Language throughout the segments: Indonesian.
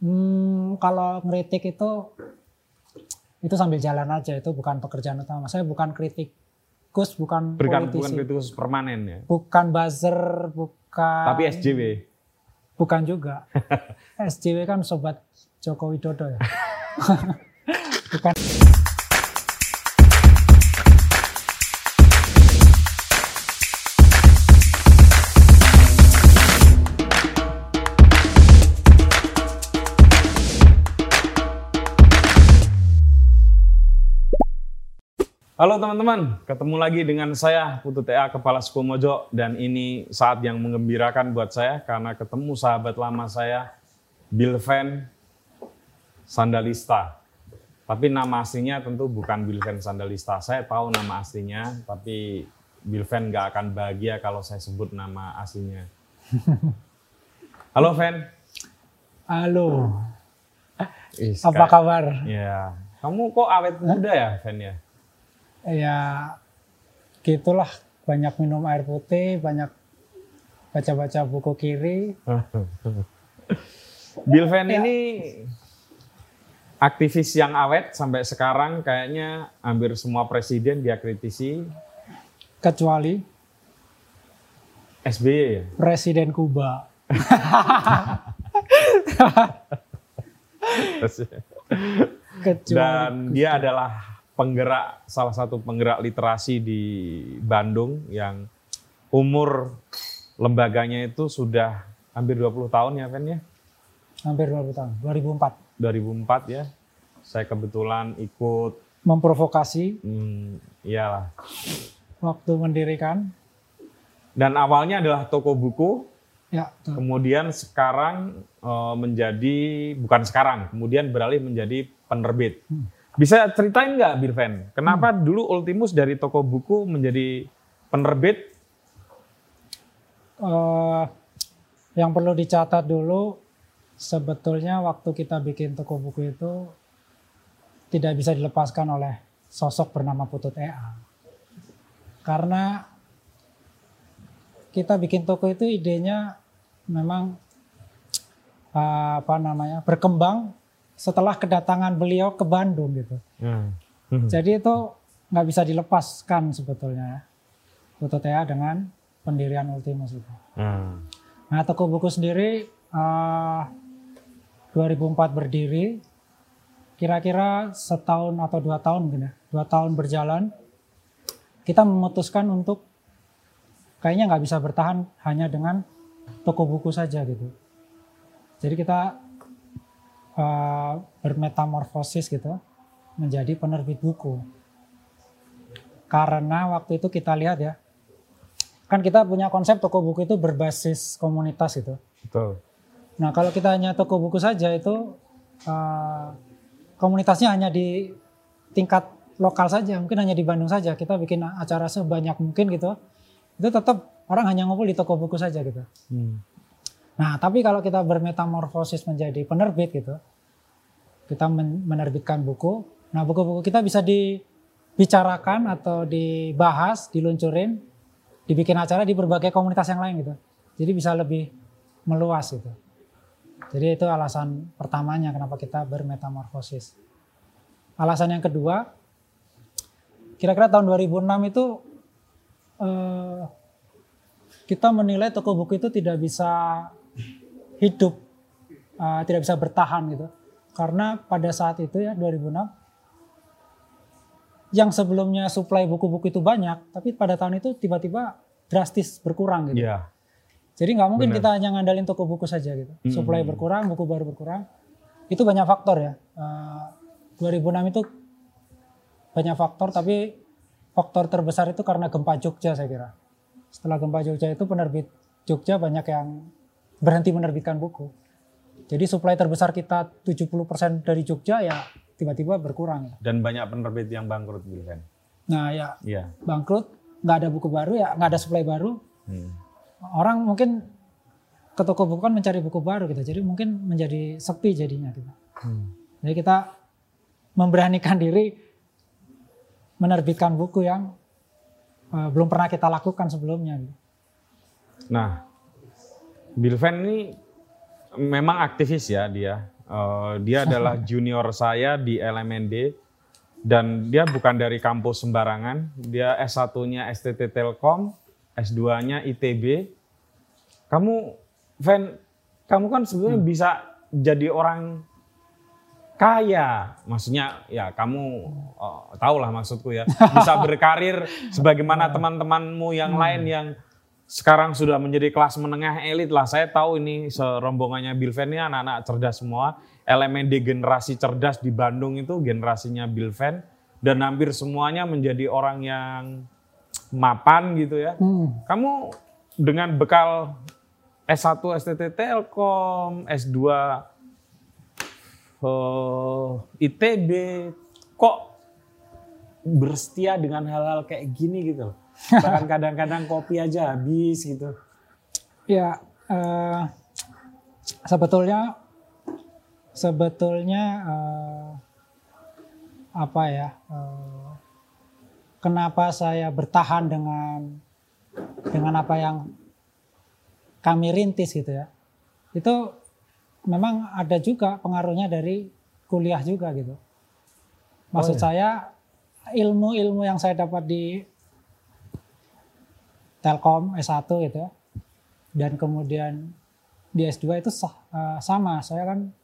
Hmm, kalau ngeritik itu itu sambil jalan aja itu bukan pekerjaan utama. Saya bukan kritikus, bukan Berikan politisi. bukan kritikus permanen ya. bukan buzzer, bukan Tapi SJW. bukan juga. SJW kan sobat Joko Widodo ya. bukan. Halo teman-teman, ketemu lagi dengan saya Putu TA Kepala Suku Mojo dan ini saat yang mengembirakan buat saya karena ketemu sahabat lama saya Bilven Sandalista. Tapi nama aslinya tentu bukan Bilven Sandalista. Saya tahu nama aslinya, tapi Bilven nggak akan bahagia kalau saya sebut nama aslinya. Halo Ven. Halo, apa kabar? Ya, kamu kok awet muda ya, Ven ya? Ya gitulah banyak minum air putih, banyak baca-baca buku kiri. Bilven Ya. ini aktivis yang awet sampai sekarang kayaknya hampir semua presiden dia kritisi kecuali SBY ya. Presiden Kuba. Kecuali Dan dia adalah penggerak salah satu penggerak literasi di Bandung yang umur lembaganya itu sudah hampir 20 tahun ya Ven ya. hampir 20 tahun, 2004. 2004 ya. Saya kebetulan ikut Memprovokasi hmm, iyalah waktu mendirikan. dan awalnya adalah toko buku Ya, tuh. kemudian sekarang eh, menjadi bukan sekarang, kemudian beralih menjadi penerbit. Bisa ceritain nggak, Birven, kenapa dulu Ultimus dari toko buku menjadi penerbit? Eh, yang perlu dicatat dulu sebetulnya waktu kita bikin toko buku itu tidak bisa dilepaskan oleh sosok bernama Putut EA. Karena kita bikin toko itu idenya memang eh, apa namanya berkembang setelah kedatangan beliau ke Bandung gitu. Hmm. Jadi itu nggak bisa dilepaskan sebetulnya ya. Putut EA dengan pendirian Ultimus itu. Hmm. Nah, toko buku sendiri eh, 2004 berdiri, kira-kira setahun atau dua tahun mungkin ya, dua tahun berjalan, kita memutuskan untuk kayaknya nggak bisa bertahan hanya dengan toko buku saja gitu. Jadi kita eh, bermetamorfosis gitu menjadi penerbit buku. Karena waktu itu kita lihat ya, kan kita punya konsep toko buku itu berbasis komunitas gitu. Betul. Nah kalau kita hanya toko buku saja itu eh, komunitasnya hanya di tingkat lokal saja, mungkin hanya di Bandung saja. Kita bikin acara sebanyak mungkin gitu, itu tetap orang hanya ngumpul di toko buku saja gitu. Hmm. Nah tapi kalau kita bermetamorfosis menjadi penerbit gitu, kita men- menerbitkan buku. Nah buku-buku kita bisa dibicarakan atau dibahas, diluncurin, dibikin acara di berbagai komunitas yang lain gitu. Jadi bisa lebih meluas gitu. Jadi itu alasan pertamanya kenapa kita bermetamorfosis. Alasan yang kedua, kira-kira tahun 2006 itu eh, kita menilai toko buku itu tidak bisa hidup, eh, tidak bisa bertahan gitu. Karena pada saat itu ya 2006, yang sebelumnya suplai buku-buku itu banyak, tapi pada tahun itu tiba-tiba drastis berkurang gitu. Iya. Jadi nggak mungkin Benar. kita hanya ngandalin toko buku saja gitu. Mm-mm. Suplai berkurang, buku baru berkurang. Itu banyak faktor ya. Eh, 2006 itu banyak faktor, tapi faktor terbesar itu karena gempa Jogja saya kira. Setelah gempa Jogja itu penerbit Jogja banyak yang berhenti menerbitkan buku. Jadi suplai terbesar kita 70% dari Jogja ya tiba-tiba berkurang. ya. Dan banyak penerbit yang bangkrut, Bilven. Nah ya Iya. bangkrut, nggak ada buku baru ya nggak ada suplai baru, Hmm. orang mungkin ke toko buku kan mencari buku baru gitu. Jadi mungkin menjadi sepi jadinya gitu. Hmm. Jadi kita memberanikan diri menerbitkan buku yang eh, belum pernah kita lakukan sebelumnya. gitu. Nah, Bilven ini memang aktivis ya dia. Uh, dia adalah junior saya di LMND dan dia bukan dari kampus sembarangan. Dia S1-nya STT Telkom, S2-nya ITB. Kamu, Van, kamu kan sebenarnya hmm. bisa jadi orang kaya. Maksudnya ya kamu oh, tahu lah maksudku ya. Bisa berkarir sebagaimana teman-temanmu yang hmm. lain yang sekarang sudah menjadi kelas menengah elit lah. Saya tahu ini serombongannya Bill Van ini anak-anak cerdas semua. Elemen di generasi cerdas di Bandung itu generasinya Bill Van. Dan hampir semuanya menjadi orang yang mapan gitu ya. Hmm. Kamu dengan bekal S1 STT Telkom, S2 uh, ITB, kok bersetia dengan hal-hal kayak gini gitu loh Bahkan kadang-kadang kopi aja habis gitu. Ya, uh, sebetulnya sebetulnya uh, apa ya? Uh, kenapa saya bertahan dengan dengan apa yang kami rintis gitu ya? Itu memang ada juga pengaruhnya dari kuliah juga gitu. Maksud oh, iya. saya ilmu-ilmu yang saya dapat di Telkom S1 gitu ya. Dan kemudian di S2 itu sah, uh, sama. Saya kan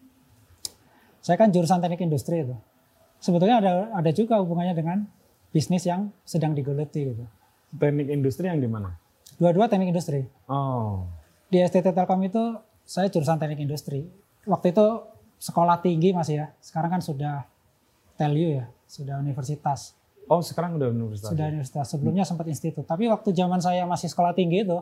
saya kan jurusan teknik industri itu. Sebetulnya ada ada juga hubungannya dengan bisnis yang sedang digeluti gitu. Teknik industri yang di mana? Dua-dua teknik industri. Oh. Di STT Telkom itu saya jurusan teknik industri. Waktu itu sekolah tinggi masih ya. Sekarang kan sudah TELU ya, sudah universitas. Oh sekarang udah universitas? Sudah universitas. Sebelumnya hmm. sempat institut. Tapi waktu zaman saya masih sekolah tinggi itu,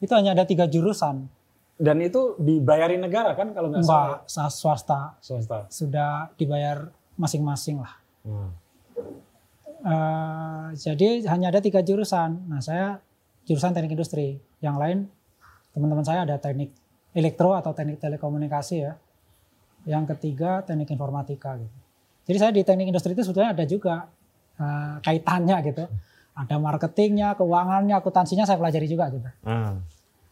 itu hanya ada tiga jurusan. Dan itu dibayarin negara kan kalau nggak salah? Enggak, swasta. Swasta. Sudah dibayar masing-masing lah. Hmm. Uh, jadi hanya ada tiga jurusan. Nah saya jurusan teknik industri. Yang lain teman-teman saya ada teknik elektro atau teknik telekomunikasi ya. Yang ketiga teknik informatika gitu. Jadi saya di teknik industri itu sebetulnya ada juga uh, kaitannya gitu. Ada marketingnya, keuangannya, akuntansinya saya pelajari juga gitu. Hmm.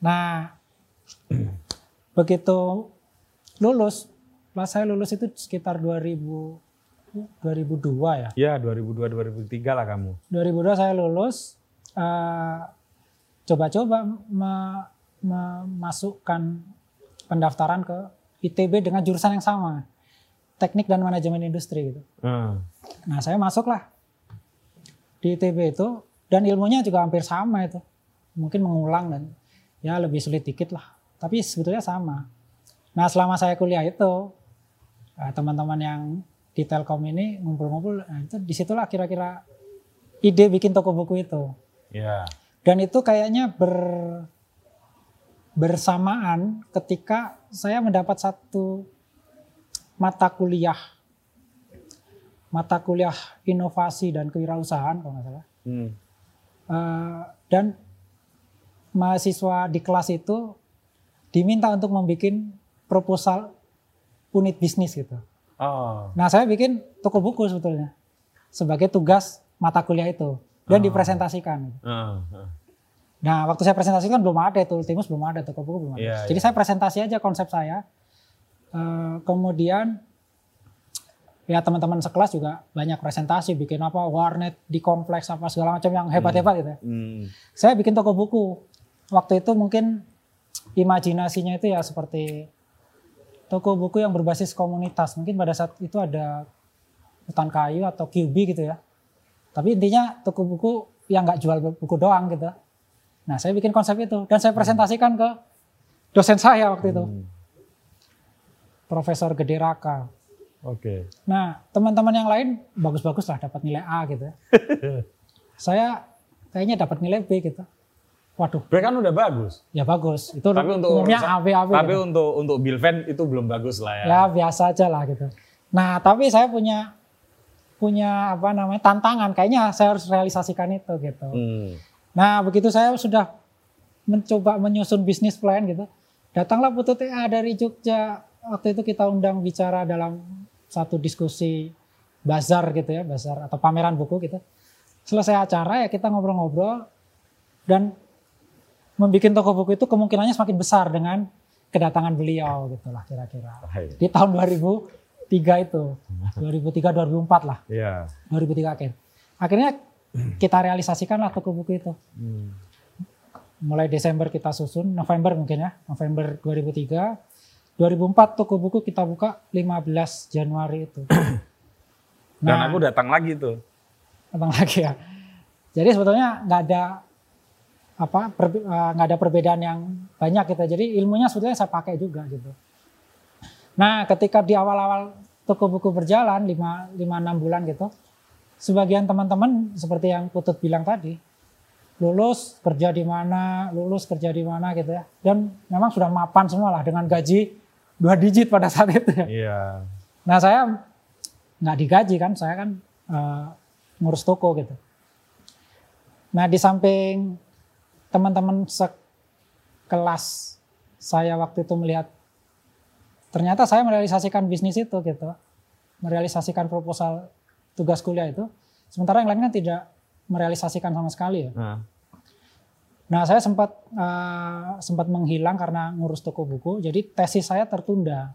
Nah, begitu lulus, pas saya lulus itu sekitar 2000 2002 ya. Iya, 2002 2003 lah kamu. 2002 saya lulus uh, coba-coba memasukkan pendaftaran ke ITB dengan jurusan yang sama. Teknik dan manajemen industri gitu. Hmm. Nah, saya masuklah di ITB itu dan ilmunya juga hampir sama itu. Mungkin mengulang dan ya lebih sulit dikit lah. Tapi sebetulnya sama. Nah selama saya kuliah itu eh, teman-teman yang di Telkom ini ngumpul-ngumpul, nah itu di situlah kira-kira ide bikin toko buku itu. Yeah. Dan itu kayaknya ber bersamaan ketika saya mendapat satu mata kuliah mata kuliah inovasi dan kewirausahaan kalau nggak salah. Hmm. Uh, dan mahasiswa di kelas itu diminta untuk membuat proposal unit bisnis gitu. Oh. Nah saya bikin toko buku sebetulnya sebagai tugas mata kuliah itu dan oh. dipresentasikan. Oh. Nah waktu saya presentasikan belum ada itu Ultimus belum ada toko buku belum ada. Yeah, Jadi yeah. saya presentasi aja konsep saya. Uh, kemudian ya teman-teman sekelas juga banyak presentasi bikin apa warnet di kompleks apa segala macam yang hebat-hebat gitu ya. Hmm. Saya bikin toko buku. Waktu itu mungkin imajinasinya itu ya seperti toko buku yang berbasis komunitas. Mungkin pada saat itu ada hutan kayu atau QB gitu ya. Tapi intinya toko buku yang nggak jual buku doang gitu. Nah saya bikin konsep itu dan saya presentasikan ke dosen saya waktu itu. Hmm. Profesor Gede Raka. Oke. Okay. Nah, teman-teman yang lain bagus-bagus lah dapat nilai A gitu. saya kayaknya dapat nilai B gitu. Waduh. B kan udah bagus. Ya bagus. Itu tapi untuk umumnya A, B, A, B. Tapi gitu. untuk untuk Bilven itu belum bagus lah ya. Ya biasa aja lah gitu. Nah, tapi saya punya punya apa namanya tantangan. Kayaknya saya harus realisasikan itu gitu. Hmm. Nah, begitu saya sudah mencoba menyusun bisnis plan gitu. Datanglah Putu TA dari Jogja. Waktu itu kita undang bicara dalam satu diskusi bazar gitu ya, bazar atau pameran buku gitu. Selesai acara ya kita ngobrol-ngobrol dan membuat toko buku itu kemungkinannya semakin besar dengan kedatangan beliau gitulah kira-kira. Baik. Di tahun 2003 itu, 2003 2004 lah, Iya. 2003 akhir. Akhirnya kita realisasikanlah toko buku itu. Hmm. Mulai Desember kita susun, November mungkin ya, November 2003. 2004 toko buku kita buka 15 Januari itu. Dan aku datang lagi tuh. datang lagi ya. Jadi sebetulnya nggak ada apa eh, nggak ada perbedaan yang banyak gitu. Jadi ilmunya sebetulnya saya pakai juga gitu. Nah, ketika di awal-awal toko buku berjalan 5 5 6 bulan gitu, sebagian teman-teman seperti yang Putut bilang tadi, lulus kerja di mana, lulus kerja di mana gitu ya. Dan memang sudah mapan semua lah dengan gaji dua digit pada saat itu ya. Iya. Nah saya nggak digaji kan, saya kan eh, ngurus toko gitu. Nah di samping teman-teman sekelas saya waktu itu melihat ternyata saya merealisasikan bisnis itu gitu, merealisasikan proposal tugas kuliah itu, sementara yang lain kan tidak merealisasikan sama sekali ya. Nah, Nah, saya sempat eh, sempat menghilang karena ngurus toko buku. Jadi tesis saya tertunda.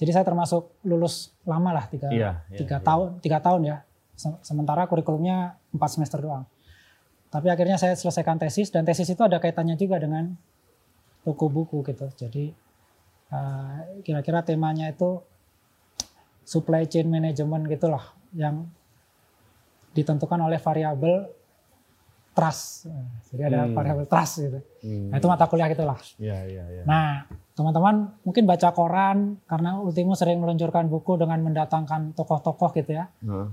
Jadi saya termasuk lulus lama lah tiga, Iya, iya, tiga iya. tahun tiga tahun ya. Se- Sementara kurikulumnya empat semester doang. Tapi akhirnya saya selesaikan tesis dan tesis itu ada kaitannya juga dengan toko buku gitu. Jadi eh, kira-kira temanya itu supply chain management gitulah yang ditentukan oleh variabel trust. Jadi ada Hmm. variabel trust gitu. hmm. Nah, itu mata kuliah gitulah. Iya, iya, iya. Nah, teman-teman mungkin baca koran karena Ultimo sering meluncurkan buku dengan mendatangkan tokoh-tokoh gitu ya. Nah,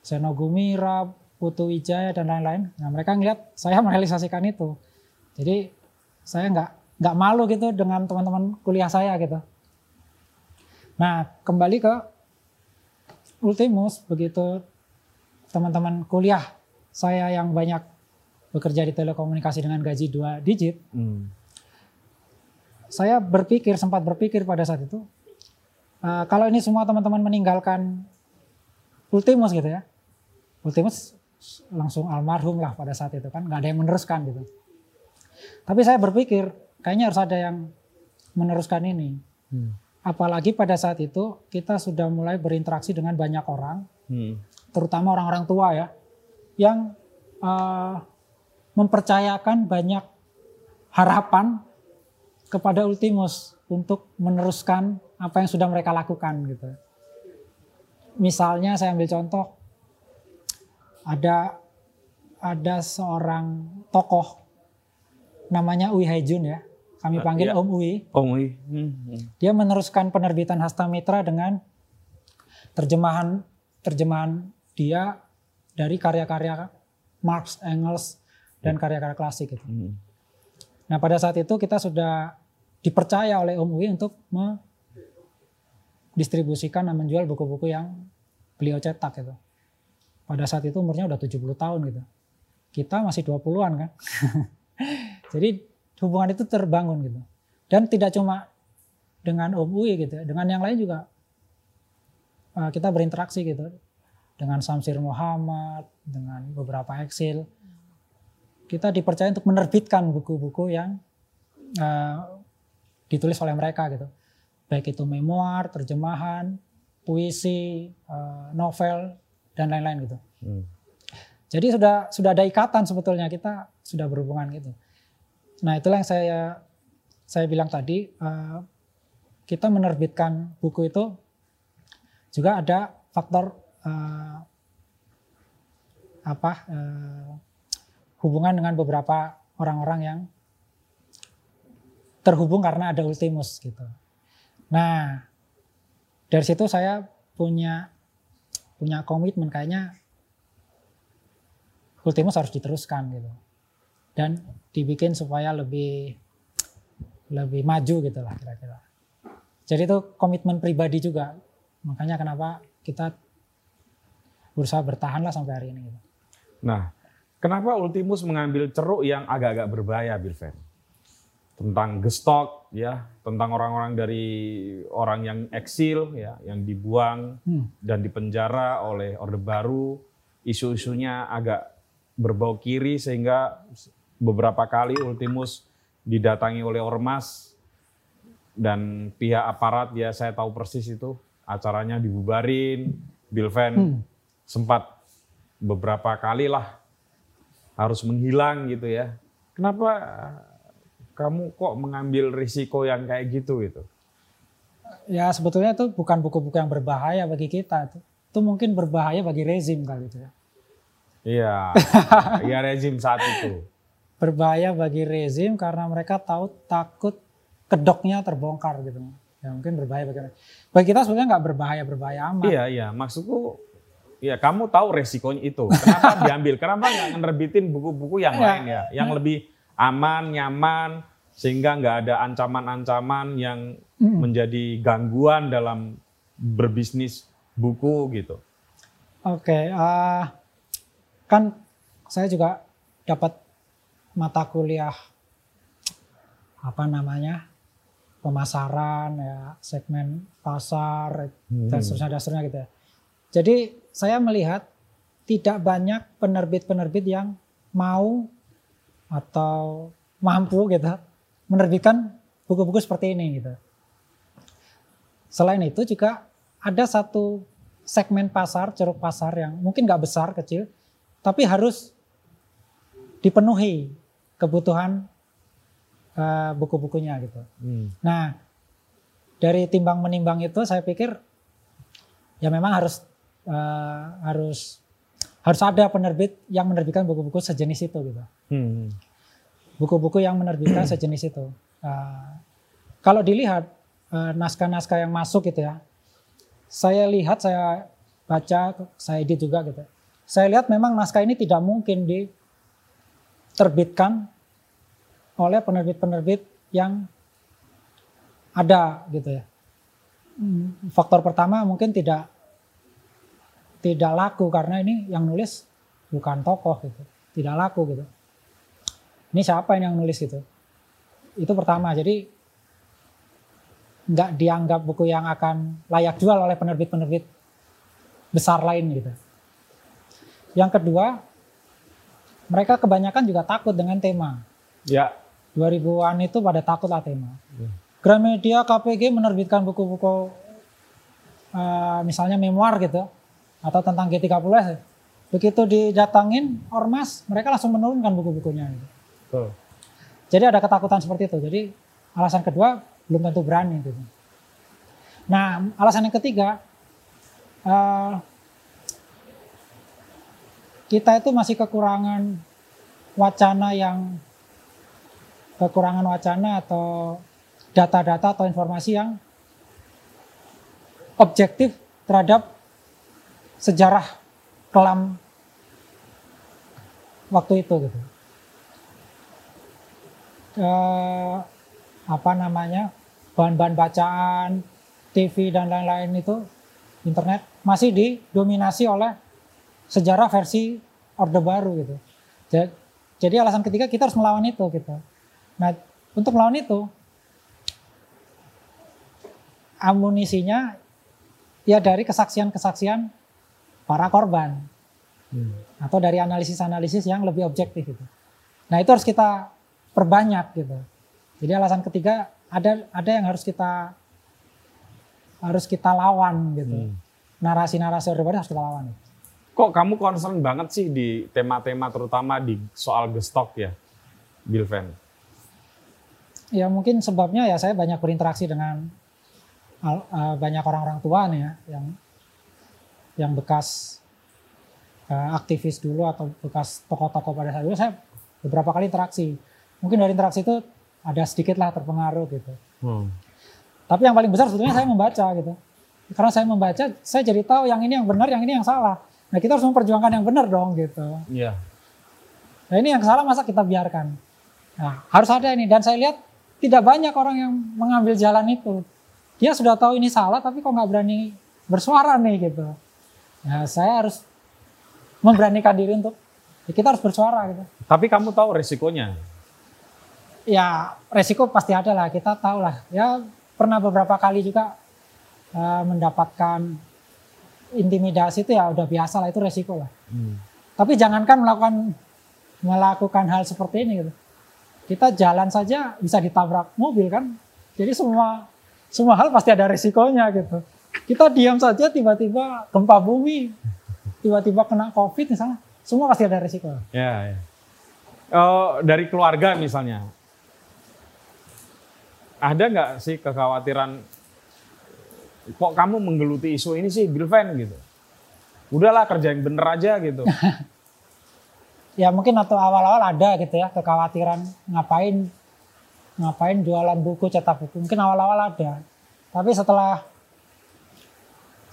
Seno Gumira, Putu Wijaya dan lain-lain. Nah, mereka ngeliat saya merealisasikan itu. Jadi saya nggak nggak malu gitu dengan teman-teman kuliah saya gitu. Nah, kembali ke Ultimus begitu teman-teman kuliah saya yang banyak bekerja di telekomunikasi dengan gaji dua digit, hmm. saya berpikir sempat berpikir pada saat itu eh, kalau ini semua teman-teman meninggalkan Ultimus gitu ya Ultimus langsung almarhum lah pada saat itu kan nggak ada yang meneruskan gitu tapi saya berpikir kayaknya harus ada yang meneruskan ini Hmm. apalagi pada saat itu kita sudah mulai berinteraksi dengan banyak orang Hmm. terutama orang-orang tua ya, yang eh, mempercayakan banyak harapan kepada Ultimus untuk meneruskan apa yang sudah mereka lakukan gitu. Misalnya saya ambil contoh, ada ada seorang tokoh namanya Ui Haijun ya, kami Eh, panggil iya. Om Ui. Oh, iya. Hmm. hmm. Dia meneruskan penerbitan Hasta Mitra dengan terjemahan terjemahan dia dari karya-karya Marx, Engels dan karya-karya klasik gitu. Hmm. Nah, pada saat itu kita sudah dipercaya oleh Om Uwi untuk mendistribusikan dan menjual buku-buku yang beliau cetak gitu. Pada saat itu umurnya udah 70 tahun gitu. Kita masih 20-an kan. Jadi hubungan itu terbangun gitu. Dan tidak cuma dengan Om Uwi gitu, dengan yang lain juga uh, kita berinteraksi gitu. Dengan Samsir Muhammad, dengan beberapa eksil. Kita dipercaya untuk menerbitkan buku-buku yang uh, ditulis oleh mereka gitu. Baik itu memoir, terjemahan, puisi, uh, novel, dan lain-lain gitu. Hmm. Jadi sudah sudah ada ikatan sebetulnya kita sudah berhubungan gitu. Nah itulah yang saya saya bilang tadi eh, kita menerbitkan buku itu juga ada faktor eh, apa eh, hubungan dengan beberapa orang-orang yang terhubung karena ada Ultimus gitu. Nah dari situ saya punya punya komitmen kayaknya Ultimus harus diteruskan gitu dan dibikin supaya lebih lebih maju gitu lah kira-kira. Jadi itu komitmen pribadi juga. Makanya kenapa kita berusaha bertahan lah sampai hari ini. Gitu. Nah, kenapa Ultimus mengambil ceruk yang agak-agak berbahaya, Bilven? Tentang gestok, ya, tentang orang-orang dari orang yang eksil, ya, yang dibuang Hmm. dan dipenjara oleh Orde Baru, isu-isunya agak berbau kiri sehingga beberapa kali Ultimus didatangi oleh ormas dan pihak aparat ya saya tahu persis itu acaranya dibubarin, Bilven Hmm. sempat beberapa kali lah harus menghilang gitu ya. Kenapa kamu kok mengambil risiko yang kayak gitu gitu? Ya sebetulnya itu bukan buku-buku yang berbahaya bagi kita. Itu, itu mungkin berbahaya bagi rezim kali itu ya. Iya, iya rezim saat itu. Berbahaya bagi rezim karena mereka tahu takut kedoknya terbongkar gitu. Ya mungkin berbahaya bagi. Bagi kita sebenarnya nggak berbahaya-berbahaya amat. Iya, iya. Maksudku, ya kamu tahu resikonya itu. Kenapa diambil? Kenapa nggak nerbitin buku-buku yang Iya. lain ya? Yang lebih aman, nyaman, sehingga nggak ada ancaman-ancaman yang menjadi gangguan dalam berbisnis buku gitu. Oke, eh, kan saya juga dapat mata kuliah apa namanya pemasaran ya segmen pasar dan Hmm. dan seterusnya gitu ya. Jadi saya melihat tidak banyak penerbit-penerbit yang mau atau mampu gitu menerbitkan buku-buku seperti ini gitu. Selain itu juga ada satu segmen pasar, ceruk pasar yang mungkin nggak besar, kecil, tapi harus dipenuhi kebutuhan eh, buku-bukunya gitu. Hmm. Nah, dari timbang menimbang itu saya pikir ya memang harus eh, harus harus ada penerbit yang menerbitkan buku-buku sejenis itu gitu. Hmm. Buku-buku yang menerbitkan sejenis itu. Eh, kalau dilihat eh, naskah-naskah yang masuk gitu ya, saya lihat, saya baca, saya edit juga gitu. Saya lihat memang naskah ini tidak mungkin diterbitkan oleh penerbit-penerbit yang ada gitu ya. Hmm, Faktor pertama mungkin tidak tidak laku karena ini yang nulis bukan tokoh gitu, tidak laku gitu. Ini siapa yang nulis gitu? Itu pertama. Jadi nggak dianggap buku yang akan layak jual oleh penerbit-penerbit besar lain gitu. Yang kedua, mereka kebanyakan juga takut dengan tema. Ya, 2000-an itu pada takut lah tema. Hmm. Gramedia KPG menerbitkan buku-buku eh, misalnya memoir gitu atau tentang G30S. Begitu didatangin ormas, mereka langsung menurunkan buku-bukunya. Gitu. betul. Jadi ada ketakutan seperti itu. Jadi alasan kedua belum tentu berani gitu. Nah, alasan yang ketiga eh, kita itu masih kekurangan wacana yang kekurangan wacana atau data-data atau informasi yang objektif terhadap sejarah kelam waktu itu gitu. Eh, apa namanya bahan-bahan bacaan TV dan lain-lain itu internet masih didominasi oleh sejarah versi orde baru gitu. Ja- Jadi alasan ketiga kita harus melawan itu gitu. Nah untuk melawan itu amunisinya ya dari kesaksian-kesaksian para korban Hmm. atau dari analisis-analisis yang lebih objektif gitu. Nah itu harus kita perbanyak gitu. Jadi alasan ketiga ada ada yang harus kita harus kita lawan gitu. Hmm. Narasi-narasi orde baru harus kita lawan. Kok kamu concern banget sih di tema-tema terutama di soal gestok ya, Bilven? Ya mungkin sebabnya ya saya banyak berinteraksi dengan al- eh, banyak orang-orang tua nih ya yang yang bekas eh, aktivis dulu atau bekas tokoh-tokoh pada saat itu saya beberapa kali interaksi. Mungkin dari interaksi itu ada sedikit lah terpengaruh gitu. Hmm. Tapi yang paling besar sebetulnya saya membaca gitu. Karena saya membaca, saya jadi tahu yang ini yang benar, yang ini yang salah. Nah kita harus memperjuangkan yang benar dong gitu. Iya. Nah ini yang salah masa kita biarkan. Nah harus ada ini. Dan saya lihat tidak banyak orang yang mengambil jalan itu. Dia sudah tahu ini salah tapi kok nggak berani bersuara nih gitu. Nah saya harus memberanikan diri untuk ya kita harus bersuara gitu. Tapi kamu tahu resikonya. Ya resiko pasti ada lah. Kita tahu lah. Ya pernah beberapa kali juga eh, mendapatkan intimidasi itu ya udah biasa lah itu resiko lah. Hmm. Tapi jangankan melakukan melakukan hal seperti ini gitu. Kita jalan saja bisa ditabrak mobil kan. Jadi semua semua hal pasti ada resikonya gitu. Kita diam saja tiba-tiba gempa bumi, tiba-tiba kena covid misalnya, semua pasti ada resiko. Ya, ya. Uh, dari keluarga misalnya, ada nggak sih kekhawatiran kok kamu menggeluti isu ini sih Bilven gitu? Udahlah kerja yang bener aja gitu. ya mungkin atau awal-awal ada gitu ya kekhawatiran ngapain ngapain jualan buku cetak buku mungkin awal-awal ada tapi setelah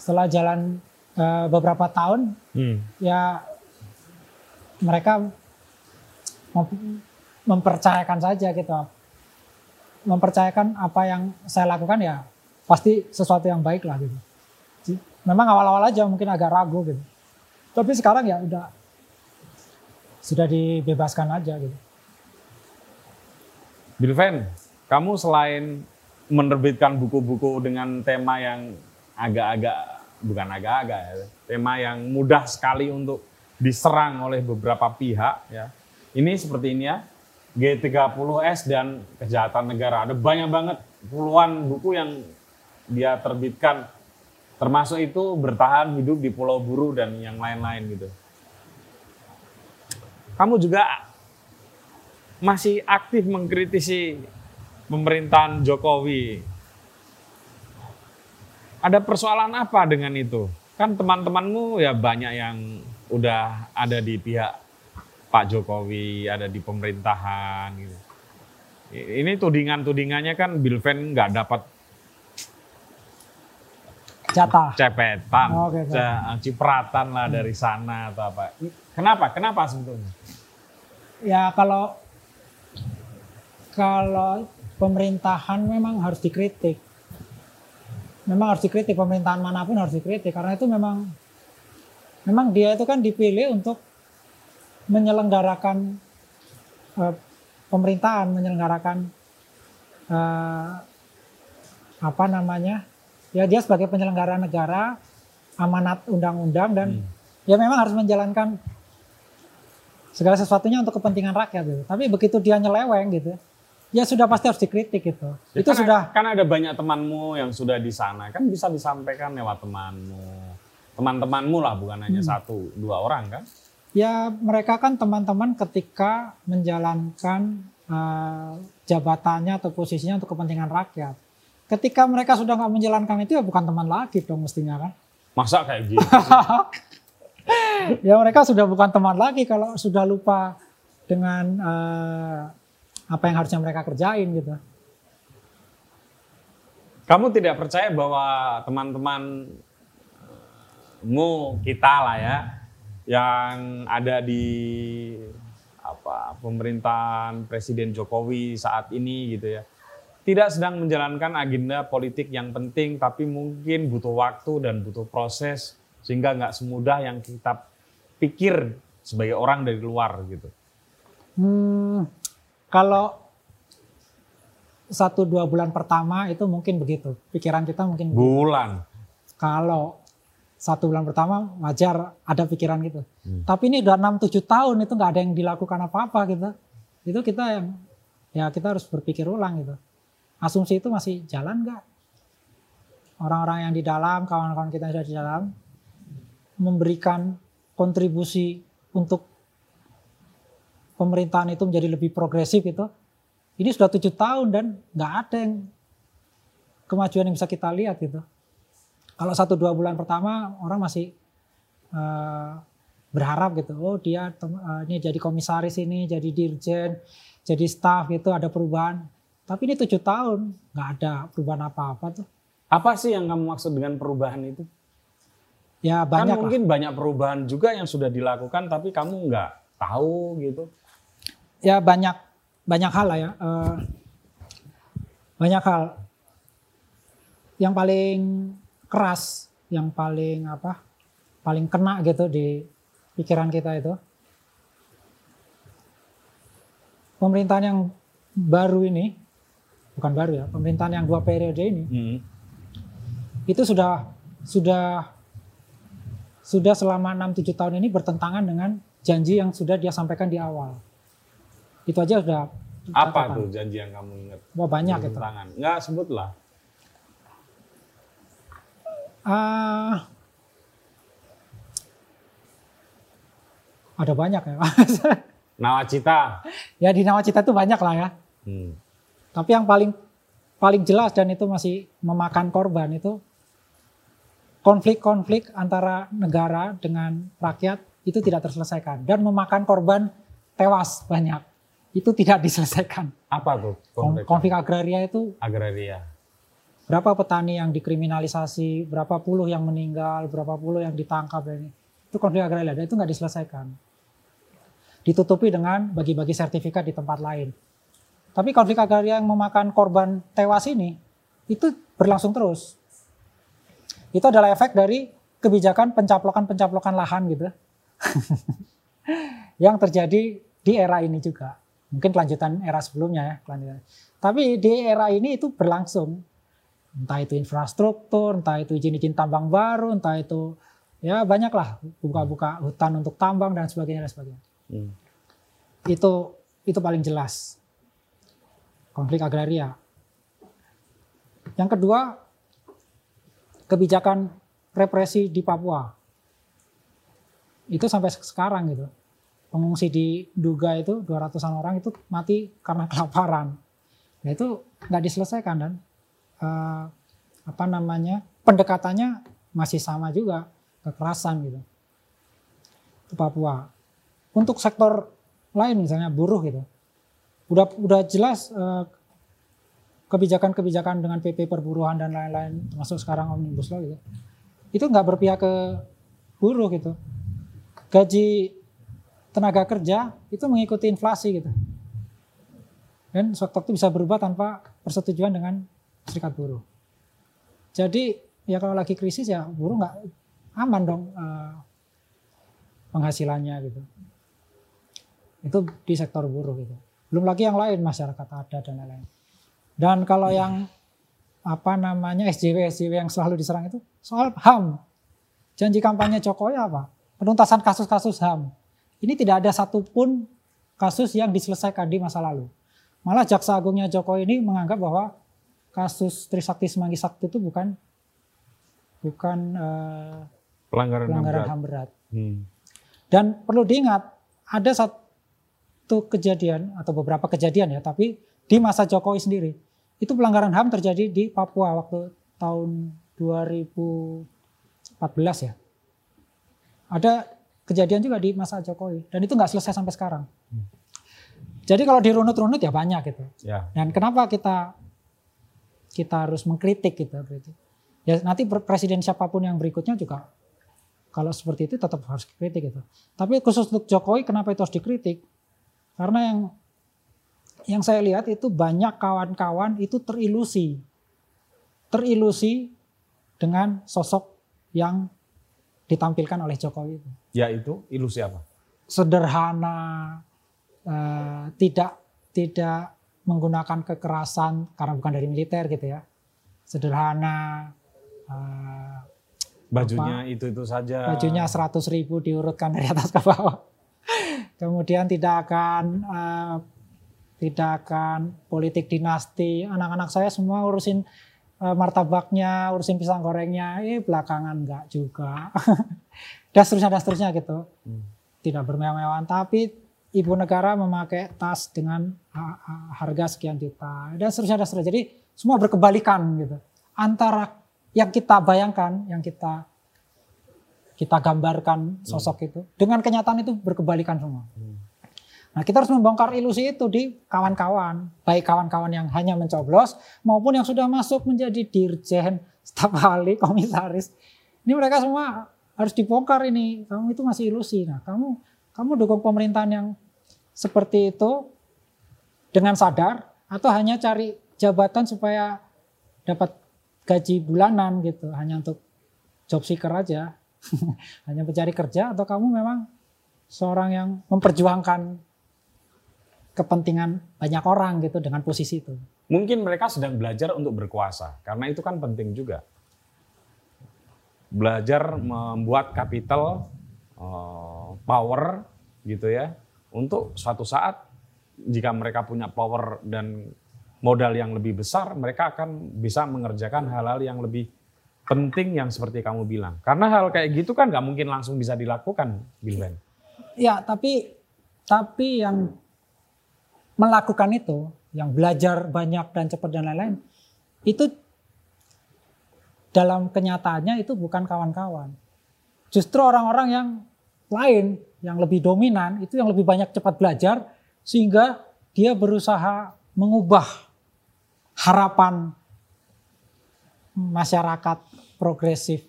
setelah jalan uh, beberapa tahun hmm. ya mereka mempercayakan saja gitu. Mempercayakan apa yang saya lakukan ya pasti sesuatu yang baik lah gitu. Memang awal-awal aja mungkin agak ragu gitu. Tapi sekarang ya udah sudah dibebaskan aja gitu. Bilven, kamu selain menerbitkan buku-buku dengan tema yang agak-agak bukan agak-agak ya, tema yang mudah sekali untuk diserang oleh beberapa pihak ya. Ini seperti ini ya. G30S dan kejahatan negara. Ada banyak banget puluhan buku yang dia terbitkan termasuk itu bertahan hidup di Pulau Buru dan yang lain-lain gitu. Kamu juga masih aktif mengkritisi pemerintahan Jokowi. Ada persoalan apa dengan itu? Kan teman-temanmu ya banyak yang udah ada di pihak Pak Jokowi, ada di pemerintahan gitu. Ini tudingan-tudingannya kan Bilven nggak dapat jatah cepetan, oh, okay, cipratan lah hmm. dari sana atau apa. Kenapa? Kenapa sebetulnya? Ya kalau kalau pemerintahan memang harus dikritik. Memang harus dikritik pemerintahan mana pun harus dikritik karena itu memang memang dia itu kan dipilih untuk menyelenggarakan uh, pemerintahan, menyelenggarakan uh, apa namanya? Ya dia sebagai penyelenggara negara amanat undang-undang dan hmm. ya memang harus menjalankan segala sesuatunya untuk kepentingan rakyat gitu. Tapi begitu dia nyeleweng gitu, ya sudah pasti harus dikritik gitu. Ya, itu kan sudah kan ada banyak temanmu yang sudah di sana kan bisa disampaikan lewat temanmu, teman-temanmu lah bukan hanya hmm. satu dua orang kan? Ya mereka kan teman-teman ketika menjalankan uh, jabatannya atau posisinya untuk kepentingan rakyat. Ketika mereka sudah nggak menjalankan itu ya bukan teman lagi dong mestinya kan? Masa kayak gitu? ya mereka sudah bukan teman lagi kalau sudah lupa dengan uh, apa yang harusnya mereka kerjain gitu. Kamu tidak percaya bahwa teman-temanmu kita lah ya yang ada di apa pemerintahan Presiden Jokowi saat ini gitu ya tidak sedang menjalankan agenda politik yang penting tapi mungkin butuh waktu dan butuh proses sehingga nggak semudah yang kita pikir sebagai orang dari luar gitu. Hmm, kalau satu dua bulan pertama itu mungkin begitu. Pikiran kita mungkin bulan. Begitu. Kalau satu bulan pertama wajar ada pikiran gitu. Hmm. Tapi ini udah enam tujuh tahun itu nggak ada yang dilakukan apa-apa gitu. Itu kita yang ya kita harus berpikir ulang gitu. Asumsi itu masih jalan nggak? Orang-orang yang di dalam, kawan-kawan kita yang sudah di dalam memberikan kontribusi untuk pemerintahan itu menjadi lebih progresif itu ini sudah tujuh tahun dan nggak ada yang kemajuan yang bisa kita lihat gitu. Kalau satu dua bulan pertama orang masih uh, berharap gitu, oh dia uh, ini jadi komisaris ini, jadi dirjen, jadi staff gitu ada perubahan. Tapi ini tujuh tahun nggak ada perubahan apa-apa tuh. Apa sih yang kamu maksud dengan perubahan itu? Ya banyak. Kan mungkin lah. banyak perubahan juga yang sudah dilakukan, tapi kamu nggak tahu gitu ya banyak banyak hal lah ya. Uh, banyak hal. Yang paling keras, yang paling apa? Paling kena gitu di pikiran kita itu. Pemerintahan yang baru ini, bukan baru ya, pemerintahan yang dua periode ini, hmm. itu sudah sudah sudah selama 6-7 tahun ini bertentangan dengan janji yang sudah dia sampaikan di awal. Itu aja sudah. Apa tuh janji yang kamu ingat? Wah banyak itu. Tangan. Enggak sebutlah. Uh, ada banyak ya. Nawacita. ya di Nawacita itu banyak lah ya. Hmm. Tapi yang paling paling jelas dan itu masih memakan korban itu konflik-konflik antara negara dengan rakyat itu tidak terselesaikan dan memakan korban tewas banyak. Itu tidak diselesaikan. Apa tuh? Konflik, konflik agraria itu? Agraria. Berapa petani yang dikriminalisasi, berapa puluh yang meninggal, berapa puluh yang ditangkap ini. Itu konflik agraria dan itu nggak diselesaikan. Ditutupi dengan bagi-bagi sertifikat di tempat lain. Tapi konflik agraria yang memakan korban tewas ini itu berlangsung terus. Itu adalah efek dari kebijakan pencaplokan-pencaplokan lahan gitu. yang terjadi di era ini juga. Mungkin kelanjutan era sebelumnya ya. Kelanjutan. Tapi di era ini itu berlangsung. Entah itu infrastruktur, entah itu izin-izin tambang baru, entah itu ya banyaklah buka-buka hutan untuk tambang dan sebagainya dan sebagainya. Hmm. Itu itu paling jelas konflik agraria. Yang kedua, kebijakan represi di Papua. Itu sampai sekarang gitu. Pengungsi di Duga itu 200-an orang itu mati karena kelaparan. Ya itu nggak diselesaikan dan uh, apa namanya pendekatannya masih sama juga kekerasan gitu. Itu Papua. Untuk sektor lain misalnya buruh gitu udah udah jelas uh, kebijakan-kebijakan dengan PP perburuhan dan lain-lain termasuk sekarang omnibus law gitu itu nggak berpihak ke buruh gitu gaji tenaga kerja itu mengikuti inflasi gitu dan waktu itu bisa berubah tanpa persetujuan dengan serikat buruh jadi ya kalau lagi krisis ya buruh nggak aman dong uh, penghasilannya gitu itu di sektor buruh gitu belum lagi yang lain masyarakat adat dan lain-lain. Dan kalau yang apa namanya SJW SJW yang selalu diserang itu soal HAM. Janji kampanye Jokowi apa? Penuntasan kasus-kasus HAM. Ini tidak ada satupun kasus yang diselesaikan di masa lalu. Malah Jaksa Agungnya Jokowi ini menganggap bahwa kasus Trisakti Semanggi Sakti itu bukan bukan uh, pelanggaran, pelanggaran HAM berat. Hmm. Dan perlu diingat ada satu satu kejadian atau beberapa kejadian ya, tapi di masa Jokowi sendiri itu pelanggaran HAM terjadi di Papua waktu tahun 2014 ya. Ada kejadian juga di masa Jokowi dan itu nggak selesai sampai sekarang. Jadi kalau dirunut-runut ya banyak gitu. Ya. Dan kenapa kita kita harus mengkritik gitu, gitu. Ya nanti presiden siapa pun yang berikutnya juga kalau seperti itu tetap harus kritik gitu. Tapi khusus untuk Jokowi kenapa itu harus dikritik? Karena yang yang saya lihat itu banyak kawan-kawan itu terilusi. Terilusi dengan sosok yang ditampilkan oleh Jokowi itu. Ya itu ilusi apa? Sederhana, eh, tidak tidak menggunakan kekerasan karena bukan dari militer gitu ya. Sederhana. Eh, bajunya apa, itu itu saja. Bajunya 100 ribu diurutkan dari atas ke bawah kemudian tidak akan uh, tidak akan politik dinasti. Anak-anak saya semua urusin martabaknya, urusin pisang gorengnya, eh belakangan enggak juga. dan seterusnya, dan seterusnya gitu. Hmm. Tidak bermewah-mewahan, tapi ibu negara memakai tas dengan harga sekian juta. Dan seterusnya, dan seterusnya. Jadi semua berkebalikan gitu. Antara yang kita bayangkan, yang kita kita gambarkan sosok hmm. itu dengan kenyataan itu berkebalikan semua. Hmm. Nah kita harus membongkar ilusi itu di kawan-kawan, baik kawan-kawan yang hanya mencoblos maupun yang sudah masuk menjadi dirjen, staf ahli, komisaris. Ini mereka semua harus dibongkar ini. Kamu itu masih ilusi. Nah kamu kamu dukung pemerintahan yang seperti itu dengan sadar atau hanya cari jabatan supaya dapat gaji bulanan gitu hanya untuk job seeker aja hanya mencari kerja atau kamu memang seorang yang memperjuangkan kepentingan banyak orang gitu dengan posisi itu. Mungkin mereka sedang belajar untuk berkuasa karena itu kan penting juga. Belajar membuat kapital uh, power gitu ya untuk suatu saat jika mereka punya power dan modal yang lebih besar mereka akan bisa mengerjakan hal-hal yang lebih penting yang seperti kamu bilang. Karena hal kayak gitu kan nggak mungkin langsung bisa dilakukan, Bilben. Ya, tapi tapi yang melakukan itu, yang belajar banyak dan cepat dan lain-lain, itu dalam kenyataannya itu bukan kawan-kawan. Justru orang-orang yang lain, yang lebih dominan, itu yang lebih banyak cepat belajar, sehingga dia berusaha mengubah harapan masyarakat progresif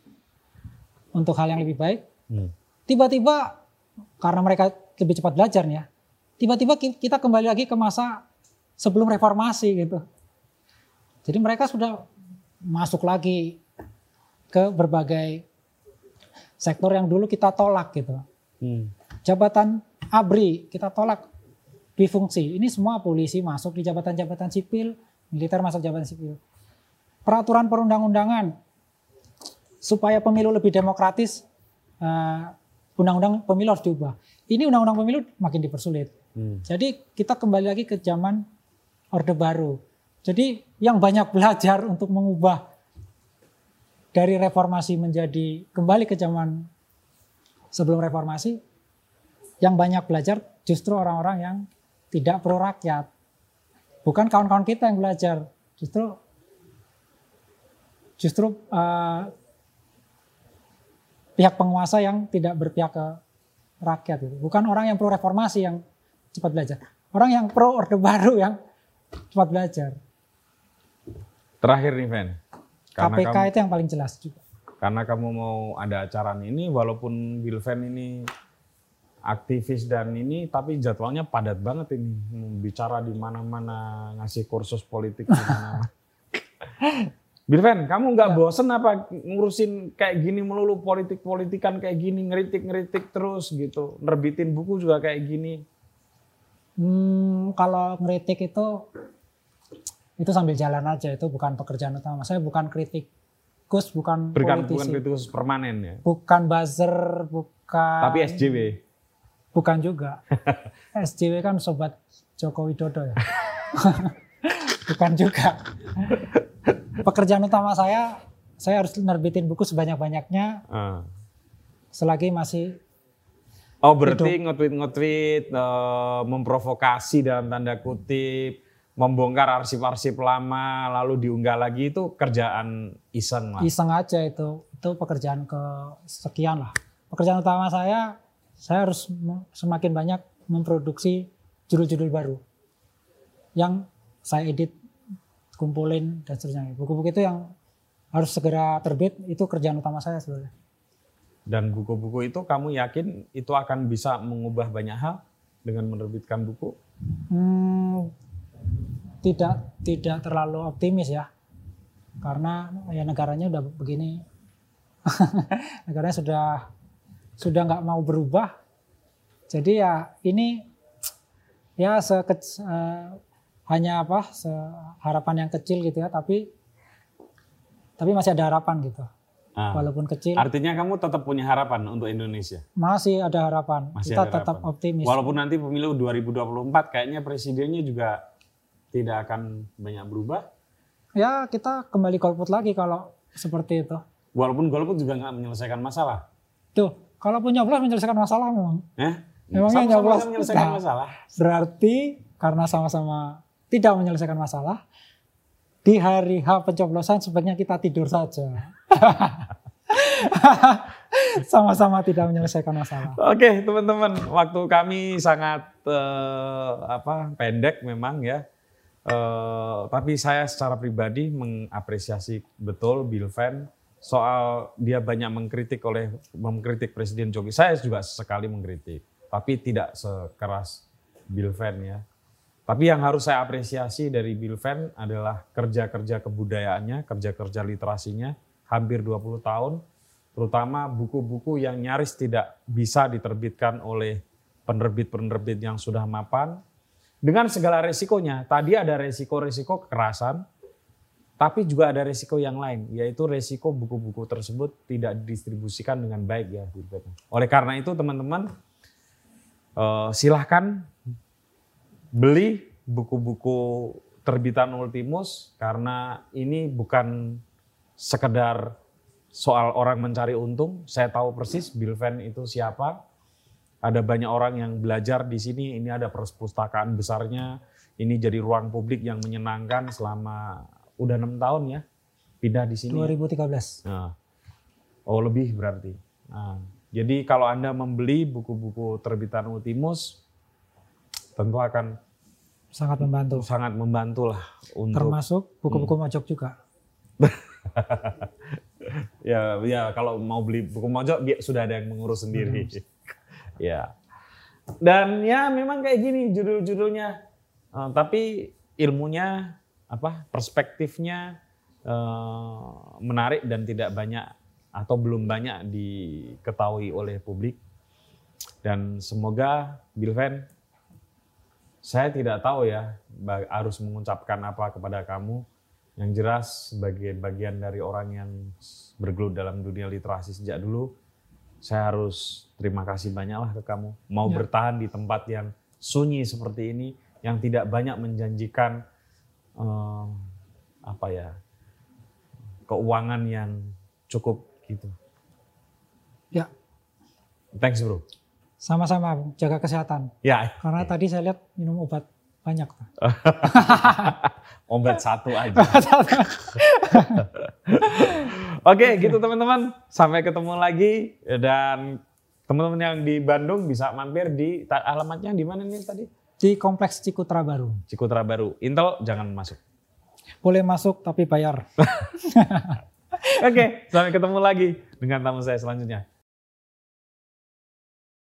untuk hal yang lebih baik. Hmm. Tiba-tiba karena mereka lebih cepat belajar ya, tiba-tiba kita kembali lagi ke masa sebelum reformasi gitu. Jadi mereka sudah masuk lagi ke berbagai sektor yang dulu kita tolak gitu. Hmm. Jabatan ABRI kita tolak bifungsi. Ini semua polisi masuk di jabatan-jabatan sipil, militer masuk jabatan sipil peraturan perundang-undangan supaya pemilu lebih demokratis, eh, undang-undang pemilu harus diubah. Ini undang-undang pemilu makin dipersulit. Hmm. Jadi kita kembali lagi ke zaman Orde Baru. Jadi yang banyak belajar untuk mengubah dari reformasi menjadi kembali ke zaman sebelum reformasi, yang banyak belajar justru orang-orang yang tidak pro rakyat. Bukan kawan-kawan kita yang belajar, justru justru uh, pihak penguasa yang tidak berpihak ke rakyat itu. Bukan orang yang pro reformasi yang cepat belajar. Orang yang pro orde baru yang cepat belajar. Terakhir nih, Ven. KPK kamu, itu yang paling jelas juga. Karena kamu mau ada acara ini, walaupun Wilven ini aktivis dan ini, tapi jadwalnya padat banget ini. Bicara di mana-mana, ngasih kursus politik di mana. Birven, kamu nggak ya. bosen apa ngurusin kayak gini melulu politik-politikan kayak gini, ngeritik-ngeritik terus gitu, nerbitin buku juga kayak gini? Hmm, kalau ngeritik itu itu sambil jalan aja, itu bukan pekerjaan utama. Saya bukan kritik Gus, bukan Berikan, politisi. Bukan kritikus permanen ya? Bukan buzzer, bukan... Tapi SJW? Bukan juga. SJW kan sobat Joko Widodo ya. bukan juga pekerjaan utama saya, saya harus nerbitin buku sebanyak-banyaknya. Uh. Selagi masih Oh berarti nge-tweet-nge-tweet, uh, memprovokasi dalam tanda kutip, membongkar arsip-arsip lama, lalu diunggah lagi itu kerjaan iseng lah. Iseng aja itu, itu pekerjaan ke sekian lah. Pekerjaan utama saya, saya harus semakin banyak memproduksi judul-judul baru yang saya edit kumpulin dan seterusnya. Buku-buku itu yang harus segera terbit itu kerjaan utama saya sebenarnya. Dan buku-buku itu kamu yakin itu akan bisa mengubah banyak hal dengan menerbitkan buku? Hmm, tidak tidak terlalu optimis ya, karena ya negaranya udah begini, negaranya sudah sudah nggak mau berubah. Jadi ya ini ya sekec, uh, hanya apa harapan yang kecil gitu ya tapi tapi masih ada harapan gitu. Ah. walaupun kecil. Artinya kamu tetap punya harapan untuk Indonesia? Masih ada harapan. Masih kita ada tetap harapan. optimis. Walaupun nanti pemilu 2024 kayaknya presidennya juga tidak akan banyak berubah. Ya kita kembali golput lagi kalau seperti itu. Walaupun golput juga nggak menyelesaikan masalah. Tuh kalau punya nyoblos menyelesaikan masalah memang eh? memangnya nyoblos menyelesaikan nah, masalah? berarti karena sama-sama tidak menyelesaikan masalah, di hari H pencoblosan sebaiknya kita tidur saja. Sama-sama tidak menyelesaikan masalah. Oke, teman-teman, waktu kami sangat uh, apa pendek memang ya. Uh, tapi saya secara pribadi mengapresiasi betul Bill Van soal dia banyak mengkritik oleh mengkritik Presiden Jokowi. Saya juga sekali mengkritik, tapi tidak sekeras Bill Van ya. Tapi yang harus saya apresiasi dari Bilven adalah kerja-kerja kebudayaannya, kerja-kerja literasinya, hampir 20 tahun, terutama buku-buku yang nyaris tidak bisa diterbitkan oleh penerbit-penerbit yang sudah mapan, dengan segala resikonya. Tadi ada resiko-resiko kekerasan, tapi juga ada resiko yang lain, yaitu resiko buku-buku tersebut tidak didistribusikan dengan baik ya. Oleh karena itu teman-teman, eh, silahkan beli buku-buku terbitan Ultimus karena ini bukan sekedar soal orang mencari untung. Saya tahu persis Bill Van itu siapa. Ada banyak orang yang belajar di sini. Ini ada perpustakaan besarnya. Ini jadi ruang publik yang menyenangkan selama udah enam tahun ya pindah di sini. 2013. Nah, oh lebih berarti. Nah, jadi kalau anda membeli buku-buku terbitan Ultimus, tentu akan Sangat membantu. sangat membantu lah untuk Termasuk buku-buku Hmm. mojok juga. ya ya kalau mau beli buku mojok dia sudah ada yang mengurus sendiri. ya. Dan ya memang kayak gini judul-judulnya. Eh, tapi ilmunya apa perspektifnya eh, menarik dan tidak banyak atau belum banyak diketahui oleh publik. Dan semoga Bilven saya tidak tahu ya harus mengucapkan apa kepada kamu. Yang jelas sebagai bagian dari orang yang bergelut dalam dunia literasi sejak dulu, saya harus terima kasih banyaklah ke kamu. Mau Ya. bertahan di tempat yang sunyi seperti ini, yang tidak banyak menjanjikan eh, apa ya keuangan yang cukup gitu. Ya, Thanks bro. Sama-sama jaga kesehatan. Ya, Karena tadi saya lihat minum obat banyak. obat satu aja. Oke, gitu teman-teman. Sampai ketemu lagi dan teman-teman yang di Bandung bisa mampir di alamatnya di mana nih tadi? Di Kompleks Cikutra Baru. Cikutra Baru. Intel jangan masuk. Boleh masuk tapi bayar. Oke, sampai ketemu lagi dengan tamu saya selanjutnya.